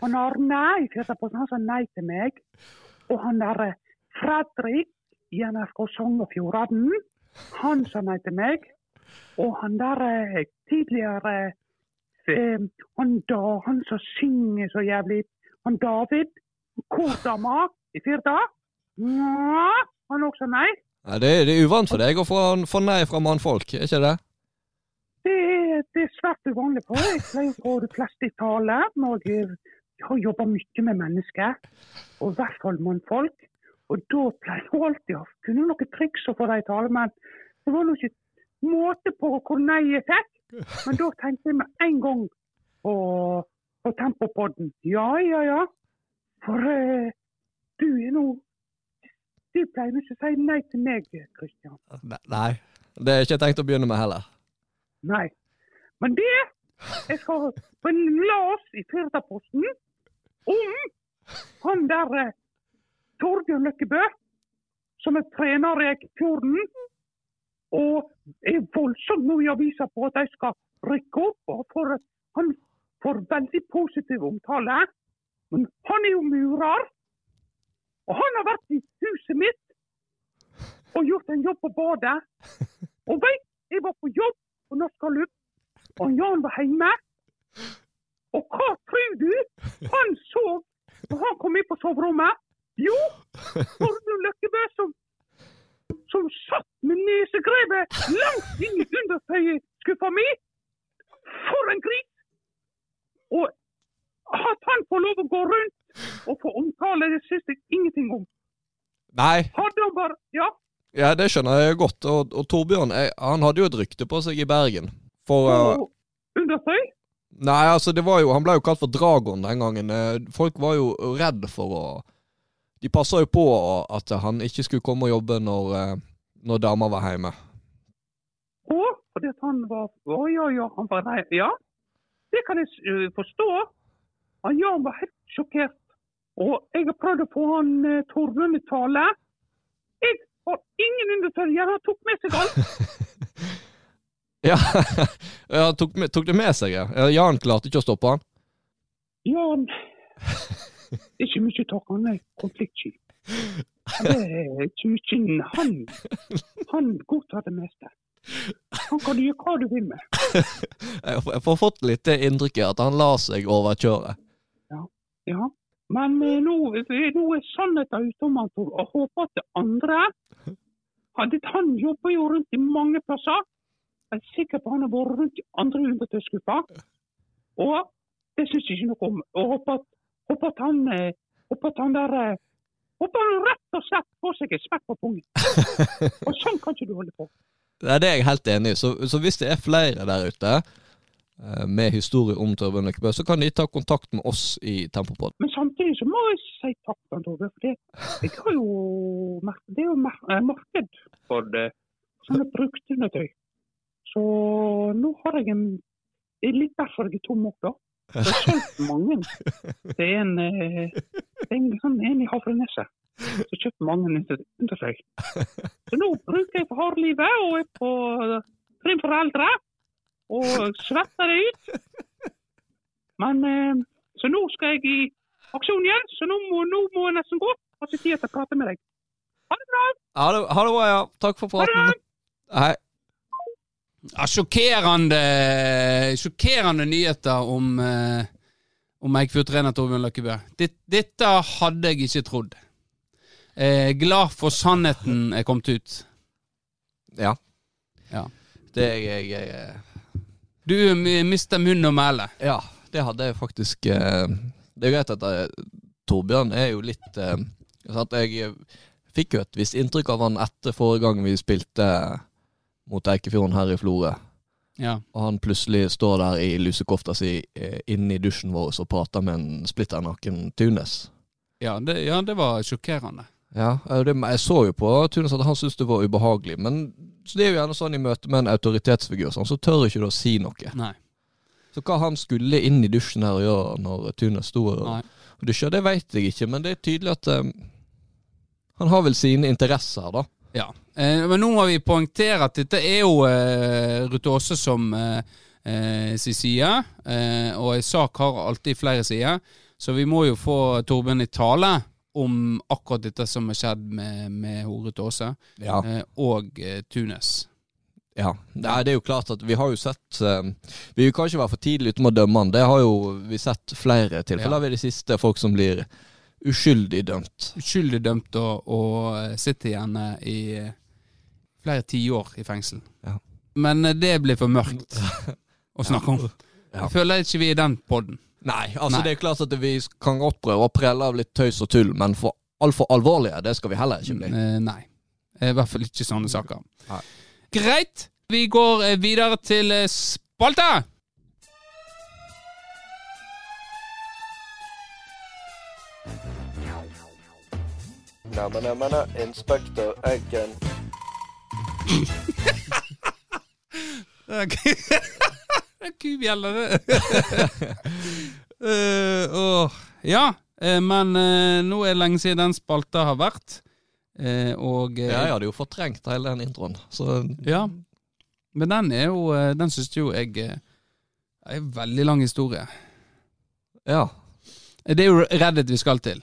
Speaker 3: han til i så han sa nei til meg, og han der eh, Fredrik i NRK Sogn og Fjordane, han sa nei til meg. Og han der eh, tidligere eh, han, da, han som synger så jævlig Han David, kordama i Firda. Han også nei.
Speaker 2: Ja, det, det er uvant for deg å få, få nei fra mannfolk, er ikke det?
Speaker 3: Det, er- det er svært uvanlig for. Jeg pleier å få de fleste i tale når jeg har jobba mye med mennesker, og i hvert fall mannfolk. Og da pleier jeg alltid å kunne noen triks å få dem i tale, men det var nå ikke måte på hvor nei jeg fikk. Men da tenkte jeg med en gang på, på Tempopodden. Ja, ja, ja. For uh, du er nå Du pleier ikke å si nei til meg, Kristian.
Speaker 2: Nei. Det er ikke tenkt å begynne med heller.
Speaker 3: Nei. Men det Jeg skal Men en las i Firdaposten om han der eh, Torbjørn Løkkebø, som er trener i Eikefjorden. Og er voldsomt nå i avisa på at de skal rykke opp. og for, Han får veldig positiv omtale. Men han er jo murer. Og han har vært i huset mitt og gjort en jobb på badet. Og veit, jeg var på jobb på Norsk Gallup, og Jan var hjemme. Og hva tror du han så og han kom inn på soverommet? Jo, Torbjørn Løkkebø som, som satt med nesegrevet langt inn i undertøyskuffa mi. For en gris! Og at han får lov å gå rundt og få omtale, det syns jeg ingenting om.
Speaker 2: Nei,
Speaker 3: Hadde han bare Ja,
Speaker 2: ja, det skjønner jeg godt. Og, og Torbjørn jeg, han hadde jo et rykte på seg i Bergen. For uh,
Speaker 3: undertøy?
Speaker 2: Nei, altså, det var jo Han ble jo kalt for Dragon den gangen. Eh, Folk var jo redd for å De passa jo på at han ikke skulle komme og jobbe når, eh, når dama var hjemme.
Speaker 3: Å, fordi at han var Å ja, ja, han var nei, Ja, det kan jeg forstå. Ja, Han var helt sjokkert. Og jeg har prøvd å få han Torbjørn i tale. Har ingen undertøyer. Han tok med seg alt.
Speaker 2: Ja, ja tok, tok det med seg, ja. Ja, Jan klarte ikke å stoppe han.
Speaker 3: Jan Det er ikke mye tak, han er konfliktsky. Mye Han, han godtar det meste. Han kan gjøre hva du vil med.
Speaker 2: Jeg får fått litt det inntrykket at han la seg overkjøre.
Speaker 3: Ja, men eh, nå, nå er sannheten ute om han Tor, og håper at det andre han, han jobber jo rundt i mange plasser. Jeg er sikker på han har vært rundt i andre undertøysgrupper. Og det syns jeg ikke noe om. Og håper at, håper at han eh, håper at han der eh, Håper han rett og slett får seg en smekk på pungen. Og sånn kan ikke du holde på.
Speaker 2: Det er det jeg er helt enig i. Så, så hvis det er flere der ute eh, med historie om Torbjørn Løkkebø, så kan de ta kontakt med oss i Tempopod.
Speaker 3: Men samtidig så må jeg si takk Tove. For det, jeg har jo det er jo eh, marked for det, sånne bruktundertøy. Så nå har jeg en Det er litt derfor jeg er tom òg, da. Jeg mange. Det er en, en sånn, en i Havreneset som kjøpte mange under- undertøy. Så nå bruker jeg for hardlivet og er på trim foreldre og svetter det ut. Men eh, Så nå skal jeg i aksjon igjen, så nå må, nå må jeg nesten gå. Har ikke tid til å prate med deg. Ha det bra!
Speaker 2: Ha det, ha det bra, ja. Takk for praten. Hei.
Speaker 1: Ja, sjokkerende, sjokkerende nyheter om, eh, om Eikfjord-trener Torbjørn Løkkebø. Dette hadde jeg ikke trodd. Eh, glad for sannheten er kommet ut.
Speaker 2: Ja.
Speaker 1: Ja.
Speaker 2: Det er jeg, jeg, jeg
Speaker 1: Du eh, mister munn og mæle.
Speaker 2: Ja, det hadde jeg faktisk eh, Det er greit at jeg, Torbjørn er jo litt eh, sant? Jeg eh, fikk jo et visst inntrykk av han etter forrige gang vi spilte mot Eikefjorden her i Florø.
Speaker 1: Ja.
Speaker 2: og han plutselig står der i lusekofta si eh, inne i dusjen vår og prater med en splitter naken Tunes.
Speaker 1: Ja, det, ja, det var sjokkerende.
Speaker 2: Ja, eh, jeg så jo på Tunes at han syntes det var ubehagelig, men så det er jo gjerne sånn i møte med en autoritetsfigur, sånn, så tør ikke du å si noe.
Speaker 1: Nei.
Speaker 2: Så hva han skulle inn i dusjen her og gjøre når Tunes sto og, og dusja, det veit jeg ikke, men det er tydelig at um, han har vel sine interesser, da.
Speaker 1: Ja. Eh, men nå må vi poengtere at dette er jo eh, Ruth Aase som eh, eh, sin side, eh, og en sak har alltid flere sider. Så vi må jo få Torbjørn i tale om akkurat dette som har skjedd med, med Ruth Aase
Speaker 2: Ja.
Speaker 1: eh, og eh, Tunes.
Speaker 2: Ja, det er jo klart at vi har jo sett eh, Vi kan ikke være for tidlig ute med å dømme han. Det har jo vi sett flere tilfeller
Speaker 1: Ja.
Speaker 2: ved de siste. Folk som blir uskyldig dømt.
Speaker 1: Uskyldig dømt og, og sitter igjen eh, i flere tiår i fengsel.
Speaker 2: Ja.
Speaker 1: Men det blir for mørkt å snakke om. Jeg føler ikke vi er i den podden.
Speaker 2: Nei, altså
Speaker 1: Nei.
Speaker 2: det er klart at vi kan godt prøve å prelle av litt tøys og tull, men for altfor alvorlige, det skal vi heller ikke bli.
Speaker 1: Eh, nei. Eh, I hvert fall ikke sånne saker.
Speaker 2: Nei.
Speaker 1: Greit. Vi går eh, videre til spalta.
Speaker 2: Neimen, neimen, inspektør Eggen.
Speaker 1: Kubjeller, det. uh, åh. Ja, eh, men uh, nå er det lenge siden den spalta har vært. Uh, og uh,
Speaker 2: Ja, jeg hadde jo fortrengt hele den introen, så
Speaker 1: Ja. Men den er jo eh, Den syns jo jeg eh, er en veldig lang historie.
Speaker 2: ja.
Speaker 1: Det er jo Reddit vi skal til.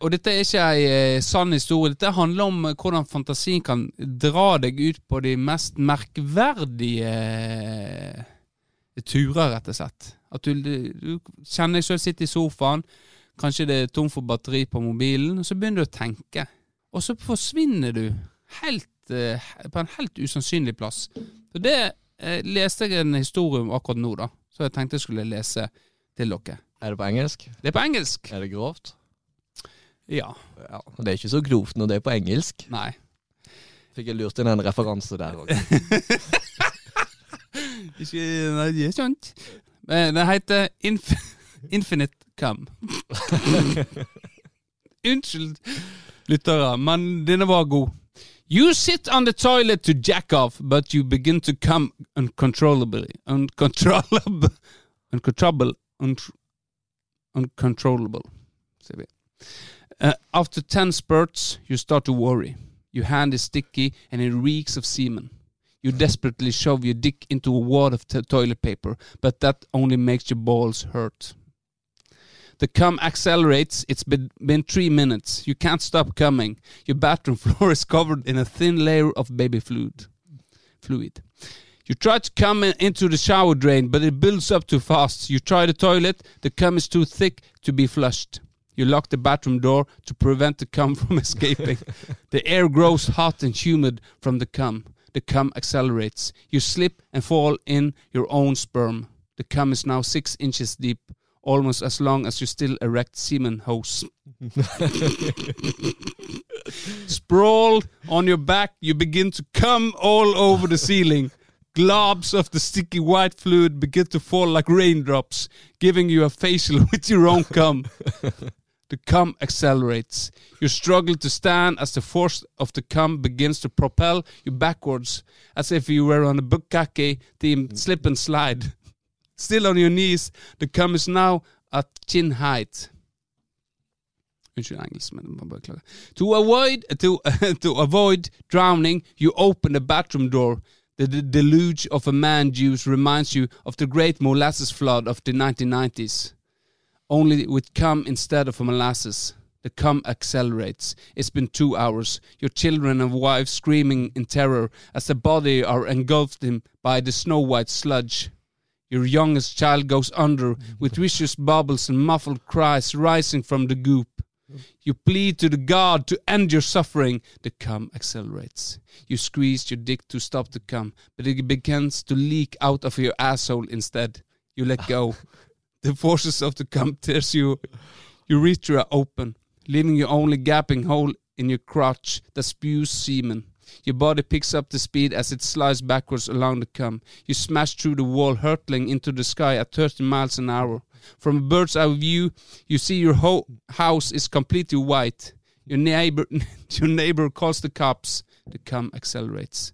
Speaker 1: Og dette er ikke ei eh, sann historie. Dette handler om eh, hvordan fantasien kan dra deg ut på de mest merkverdige eh, turer, rett og slett. At du, du kjenner deg selv sitte i sofaen, kanskje det er tom for batteri på mobilen, og så begynner du å tenke. Og så forsvinner du helt, eh, på en helt usannsynlig plass. Så det eh, leste jeg en historie om akkurat nå, da. Så jeg tenkte jeg skulle lese til dere.
Speaker 2: Er det på engelsk?
Speaker 1: Det er på engelsk.
Speaker 2: Er det grovt?
Speaker 1: Ja.
Speaker 2: Ja. Det er ikke så grovt når det er på engelsk.
Speaker 1: Nei.
Speaker 2: Fikk jeg lurt inn en referanse der òg.
Speaker 1: Ikke Nei, det er sant. Men Det heter Inf Infinite Come. Unnskyld, lyttere, men denne var god. You sit on the toilet to jack off, but you begin to come uncontrollably. Uncontrollable. Uncontrollable. Uncontrollable, sier vi. Uh, after ten spurts, you start to worry. Your hand is sticky and it reeks of semen. You desperately shove your dick into a wad of t- toilet paper, but that only makes your balls hurt. The cum accelerates. It's been, been three minutes. You can't stop coming. Your bathroom floor is covered in a thin layer of baby fluid. Fluid. You try to come in- into the shower drain, but it builds up too fast. You try the toilet. The cum is too thick to be flushed. You lock the bathroom door to prevent the cum from escaping. the air grows hot and humid from the cum. The cum accelerates. You slip and fall in your own sperm. The cum is now six inches deep, almost as long as your still erect semen hose. Sprawled on your back, you begin to come all over the ceiling. Globs of the sticky white fluid begin to fall like raindrops, giving you a facial with your own cum. The cum accelerates. You struggle to stand as the force of the cum begins to propel you backwards, as if you were on a bukkake themed mm-hmm. slip and slide. Still on your knees, the cum is now at chin height. Unnskyld engelsk, men jeg må. To avoid, to, to avoid drowning, you open the bathroom door. The, the deluge of a man juice reminds you of the great molasses flood of the 1990s only with cum instead of molasses. The cum accelerates. It's been two hours. Your children and wife screaming in terror as the body are engulfed in by the snow white sludge. Your youngest child goes under with vicious bubbles and muffled cries rising from the goop. You plead to the God to end your suffering. The cum accelerates. You squeeze your dick to stop the cum, but it begins to leak out of your asshole instead. You let go. The forces of the cum tears you your urethra open, leaving you only gaping hole in your crotch that spews semen. Your body picks up the speed as it slides backwards along the cum. You smash through the wall, hurtling into the sky at 30 miles an hour. From a bird's eye view, you see your whole house is completely white. Your neighbor, your neighbor calls the cops. The cum accelerates.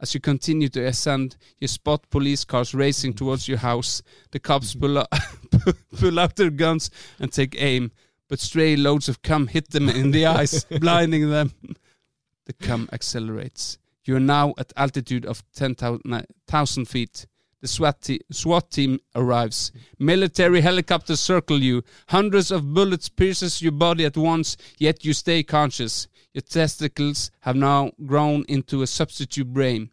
Speaker 1: As you continue to ascend, you spot police cars racing mm. towards your house. The cops pull, out, pull out their guns and take aim, but stray loads of cum hit them in the eyes, blinding them. The cum accelerates. You are now at altitude of 10,000 feet. The SWAT, te- SWAT team arrives. Military helicopters circle you. Hundreds of bullets pierces your body at once, yet you stay conscious. Your testicles have now grown into a substitute brain.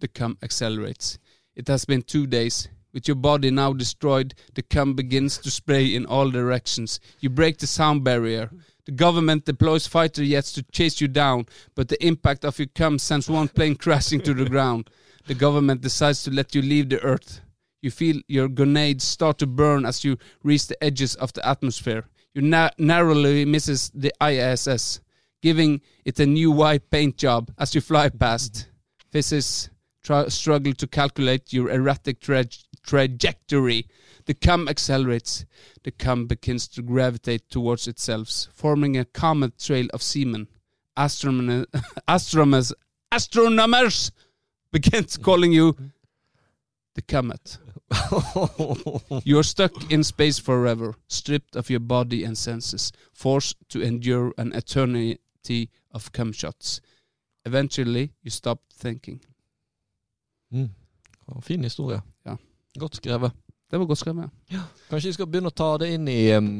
Speaker 1: The cum accelerates. It has been two days. With your body now destroyed, the cum begins to spray in all directions. You break the sound barrier. The government deploys fighter jets to chase you down, but the impact of your cum sends one plane crashing to the ground. The government decides to let you leave the earth. You feel your grenades start to burn as you reach the edges of the atmosphere. You na- narrowly misses the ISS, giving it a new white paint job as you fly past. Physicists struggle to calculate your erratic tra- trajectory. The cum accelerates. The cum begins to gravitate towards itself, forming a comet trail of semen. Astronom- astronomers, astronomers begins calling you the comet. You're stuck in space forever, stripped of your body and senses, forced to endure an eternity of cum shots. Eventually, you stop thinking.
Speaker 2: Mm. Fin historie.
Speaker 1: Ja.
Speaker 2: Godt skrevet.
Speaker 1: Det var godt skrevet.
Speaker 2: Kanskje vi skal begynne å ta det inn i um,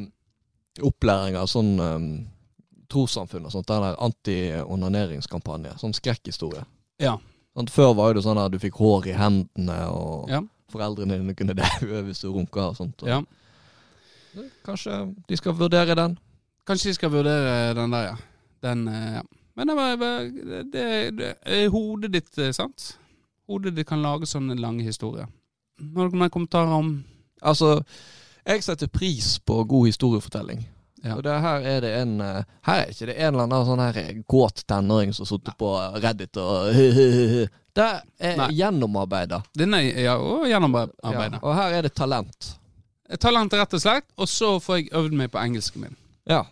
Speaker 2: opplæring av sånn um, trossamfunn og sånt. Der anti-onaneringskampanje. Sånn skrekkhistorie.
Speaker 1: Ja.
Speaker 2: Sant? Før var det sånn at du fikk hår i hendene, og
Speaker 1: Ja.
Speaker 2: Foreldrene dine kunne daue hvis du runka og sånt. Og
Speaker 1: ja.
Speaker 2: Kanskje de skal vurdere den?
Speaker 1: Kanskje de skal vurdere den der, ja. Den, eh, ja. Men det var det, det, er hodet ditt, eh, sant? Hodet ditt kan lage sånne lange historier. Har du noen kommentarer om
Speaker 2: Altså, jeg setter pris på god historiefortelling.
Speaker 1: Ja.
Speaker 2: Og det her er det en eh, Her er ikke det en eller annen sånn her gåt tenåring som sitter på Reddit og Det er
Speaker 1: Nei.
Speaker 2: gjennomarbeida.
Speaker 1: Denne ja, og
Speaker 2: Ja,
Speaker 1: gjennomarbeidet.
Speaker 2: og her er det talent.
Speaker 1: Talent, rett og slett. Og så får jeg øvd meg på engelsken min.
Speaker 2: Ja.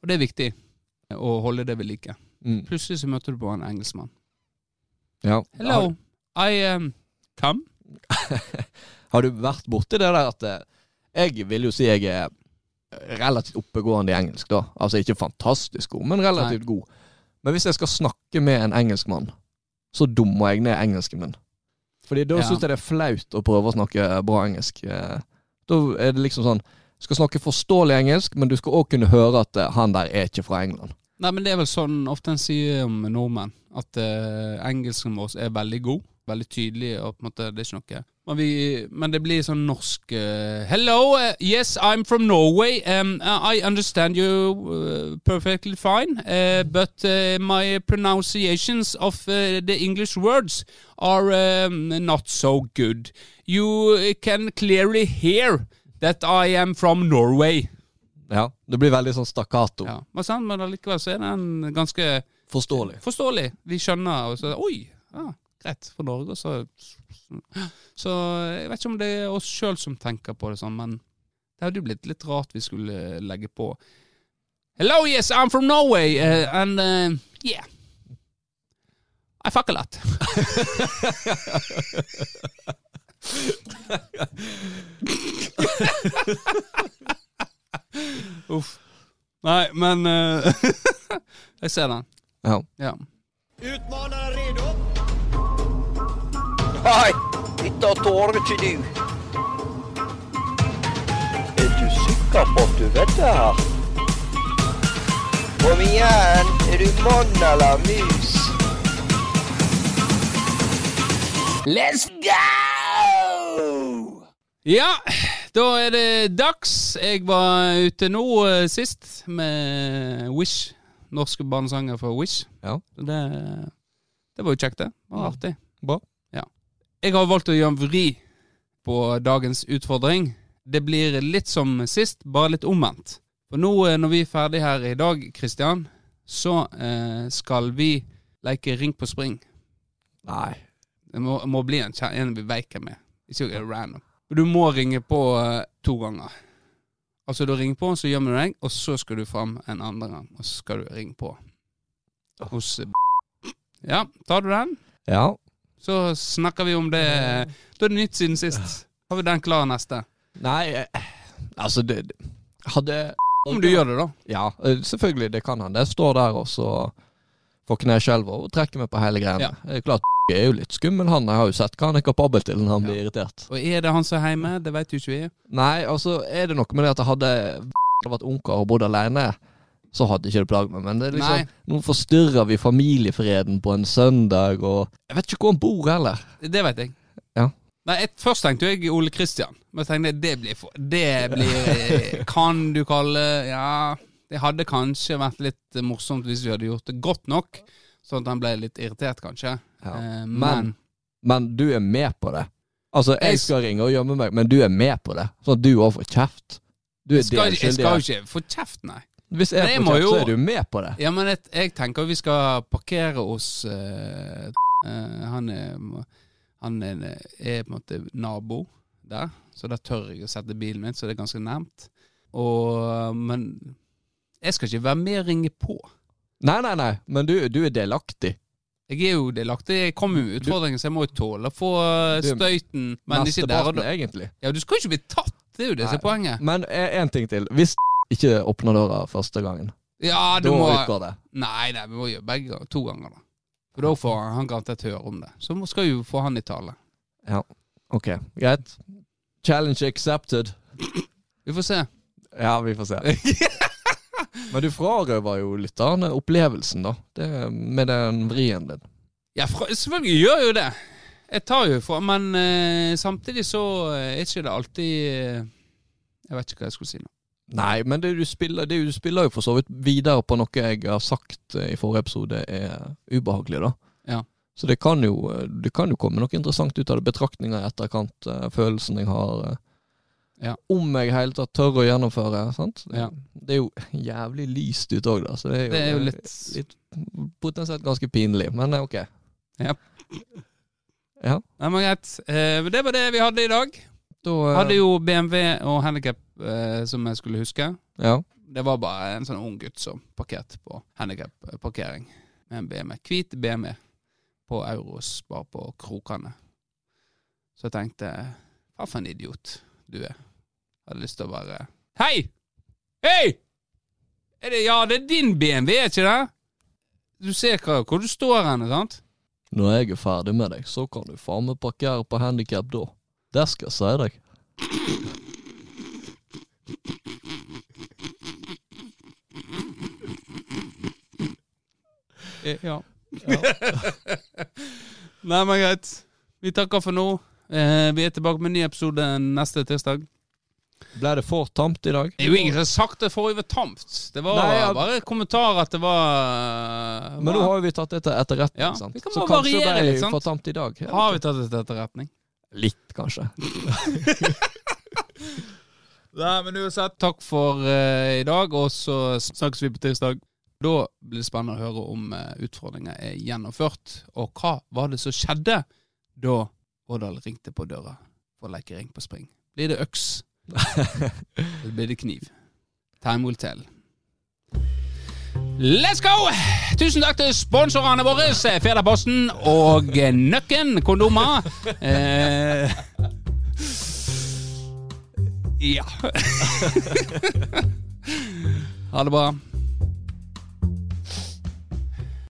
Speaker 1: Og det er viktig å holde det ved like.
Speaker 2: Mm.
Speaker 1: Plutselig så møter du på en engelskmann.
Speaker 2: ja.
Speaker 1: Hello, I um, come.
Speaker 2: Har du vært borti det der at eh, Jeg vil jo si jeg er relativt oppegående i engelsk, da. Altså ikke fantastisk god, men relativt god. Men hvis jeg skal snakke med en engelskmann, så dummer jeg ned engelsken min. Fordi da
Speaker 1: Ja.
Speaker 2: syns jeg det er flaut å prøve å snakke bra engelsk. Eh, Da er det liksom sånn Du skal snakke forståelig engelsk, men du skal òg kunne høre at eh, han der er ikke fra England.
Speaker 1: Nei, men det er vel sånn ofte en sier om nordmenn, at uh, engelsken vår er veldig god. Veldig tydelig, og på en måte det er ikke noe Men, vi, men det blir sånn norsk uh, Hello, uh, yes, I'm from Norway. Um, I understand you uh, perfectly fine, uh, but my pronunciations of the English words are um, not so good. You can clearly hear that I am from Norway.
Speaker 2: Ja, Det blir veldig sånn stakkato.
Speaker 1: Ja, men, sant, men allikevel så er den ganske
Speaker 2: Forståelig.
Speaker 1: forståelig. Vi skjønner, og så Oi! Ja, greit. For Norge, så Så jeg vet ikke om det er oss sjøl som tenker på det sånn, men det hadde jo blitt litt rart vi skulle legge på Hello, yes, I'm from Norway, uh, and uh, yeah. I fuck a lot. Uff. Nei, men uh, Jeg ser den.
Speaker 2: Ja.
Speaker 1: Ja.
Speaker 4: Utmanaren redo?
Speaker 5: Hei, dette tåler ikke du. Er du sikker på at du vet det her? Kom igjen, er du mann eller mus? Let's go!
Speaker 1: Ja, da er det dags. Jeg var ute nå eh, sist med Wish. Norske barnesanger for Wish.
Speaker 2: Ja.
Speaker 1: Det, det var jo kjekt, det. Det var artig.
Speaker 2: Bra.
Speaker 1: Jeg har valgt å gjøre en vri på dagens utfordring. Det blir litt som sist, bare litt omvendt. For nå eh, når vi er ferdig her i dag, Kristian, så eh, skal vi leke ring på spring?
Speaker 2: Nei.
Speaker 1: Det må, må bli en, en vi veiker er. Ikke random. Du må ringe på eh, to ganger. Altså du ringer på, så gjemmer du deg, og så skal du fram en andre gang. Og så skal du ringe på hos eh, Ja, tar du den?
Speaker 2: Ja.
Speaker 1: Så snakker vi om det. Da er det nytt siden sist. Har vi den klar neste?
Speaker 2: Nei, altså det det- Hadde
Speaker 1: Om du gjør det, da.
Speaker 2: Ja, selvfølgelig. Det kan han. Jeg står der og så får kneskjelver og trekker meg på hele greiene.
Speaker 1: Ja.
Speaker 2: Det klart jeg er jo litt skummel, han. Jeg har jo sett hva han er kapabel til når han
Speaker 1: Ja.
Speaker 2: blir irritert.
Speaker 1: Og er det han som er hjemme? Det vet jo ikke vi.
Speaker 2: Nei, altså er det noe med det at jeg hadde vært ungkar og bodd alene, så hadde ikke det plaget meg. Men det er liksom,
Speaker 1: Nei.
Speaker 2: nå forstyrrer vi familiefreden på en søndag, og jeg vet ikke hvor han bor heller.
Speaker 1: Det vet jeg.
Speaker 2: Ja.
Speaker 1: Nei, et, Først tenkte jeg Ole Kristian. Men jeg tenkte det blir for Det blir eh, Kan du kalle Ja, det hadde kanskje vært litt morsomt hvis vi hadde gjort det godt nok. Sånn at han ble litt irritert, kanskje.
Speaker 2: Ja.
Speaker 1: Eh,
Speaker 2: Men-
Speaker 1: men
Speaker 2: Men du er med på det. Altså,
Speaker 1: Jeg
Speaker 2: jeg skal ringe og gjemme meg, men du er med på det. Sånn at du òg får kjeft. Du er
Speaker 1: jeg skal, jeg skal jo ikke få kjeft, nei.
Speaker 2: Hvis jeg får kjeft,
Speaker 1: jo-
Speaker 2: så er du med på det.
Speaker 1: Ja, men jeg, jeg tenker vi skal parkere oss uh, uh, Han er Han er, er på en måte nabo der, så da tør jeg å sette bilen min, så det er ganske nærmt. Og Men jeg skal ikke være med og ringe på.
Speaker 2: Nei, nei, nei, men du, du er delaktig.
Speaker 1: Jeg er jo delaktig. Jeg kommer med utfordringer, så jeg må jo tåle å få eh, støyten. Men ikke der og da.
Speaker 2: egentlig.
Speaker 1: Ja, du skal jo ikke bli tatt, det er jo det som er poenget.
Speaker 2: Men én ting til. Hvis ikke åpne døra første gangen,
Speaker 1: Ja, du
Speaker 2: da
Speaker 1: må
Speaker 2: utgår det.
Speaker 1: Nei, nei, vi må gjøre begge ganger. To ganger, da. For da får han, garantert høre om det. Så skal skal jo få han i tale.
Speaker 2: Ja, Ok, greit. Challenge accepted.
Speaker 1: Vi får se.
Speaker 2: Ja, vi får se. Men du frarøver jo lytterne opplevelsen, da. Det, med den vrien din.
Speaker 1: Ja, fra, selvfølgelig gjør jeg jo det. Jeg tar jo fra Men eh, samtidig så eh, er ikke det alltid eh, Jeg vet ikke hva jeg skulle si nå.
Speaker 2: Nei, men det du spiller, det du spiller jo for så vidt videre på noe jeg har sagt eh, i forrige episode er ubehagelig, da.
Speaker 1: Ja.
Speaker 2: Så det kan jo, eh, det kan jo komme noe interessant ut av det. Betraktninger i etterkant, eh, følelsen jeg har.
Speaker 1: Ja.
Speaker 2: Om jeg i hele tatt tør å gjennomføre. sant?
Speaker 1: Ja.
Speaker 2: Det er jo jævlig lyst ute òg, da. Så det er jo,
Speaker 1: Det er jo litt
Speaker 2: litt potensielt ganske pinlig, men eh, ok.
Speaker 1: Ja.
Speaker 2: Ja,
Speaker 1: Nei, men greit. Det var det vi hadde i dag.
Speaker 2: Da eh,
Speaker 1: Hadde jo BMW og handikap eh, som jeg skulle huske.
Speaker 2: Ja.
Speaker 1: Det var bare en sånn ung gutt som parkerte på handikapparkering med en BMW. Hvit BMW på Euros, bare på krokene. Så jeg tenkte Hva for en idiot du er. Jeg Hadde lyst til å bare Hei! Hei! Er det, ja, det er din BMW, er ikke det? Du ser hva, hvor du står hen, sant?
Speaker 2: Når jeg er ferdig med deg, så kan du faen meg parkere på handikap da. Det skal jeg si deg.
Speaker 1: Ja. Nei, men greit. Vi takker for nå. Eh, vi er tilbake med en ny episode neste tirsdag.
Speaker 2: Ble det for tamt i dag?
Speaker 1: Det er jo ingen som har sagt det forrige var tamt. Det var
Speaker 2: Nei, ja.
Speaker 1: bare kommentar at det var
Speaker 2: Men nå har jo vi tatt det til etterretning,
Speaker 1: Ja,
Speaker 2: sant? så kanskje
Speaker 1: det
Speaker 2: ble
Speaker 1: litt,
Speaker 2: for tamt i dag.
Speaker 1: Har vi tatt det til etterretning?
Speaker 2: Litt, kanskje.
Speaker 1: Nei, men uansett, takk for uh, i dag, og så snakkes vi på tirsdag. Da blir det spennende å høre om uh, utfordringer er gjennomført, og hva var det som skjedde da Årdal ringte på døra for å leke ring på spring. Blir det øks, eller blir det kniv? Time will tell. Let's go! Tusen takk til sponsorene våre, Federposten og Nøkken kondomer. Eh, ja. ha det bra.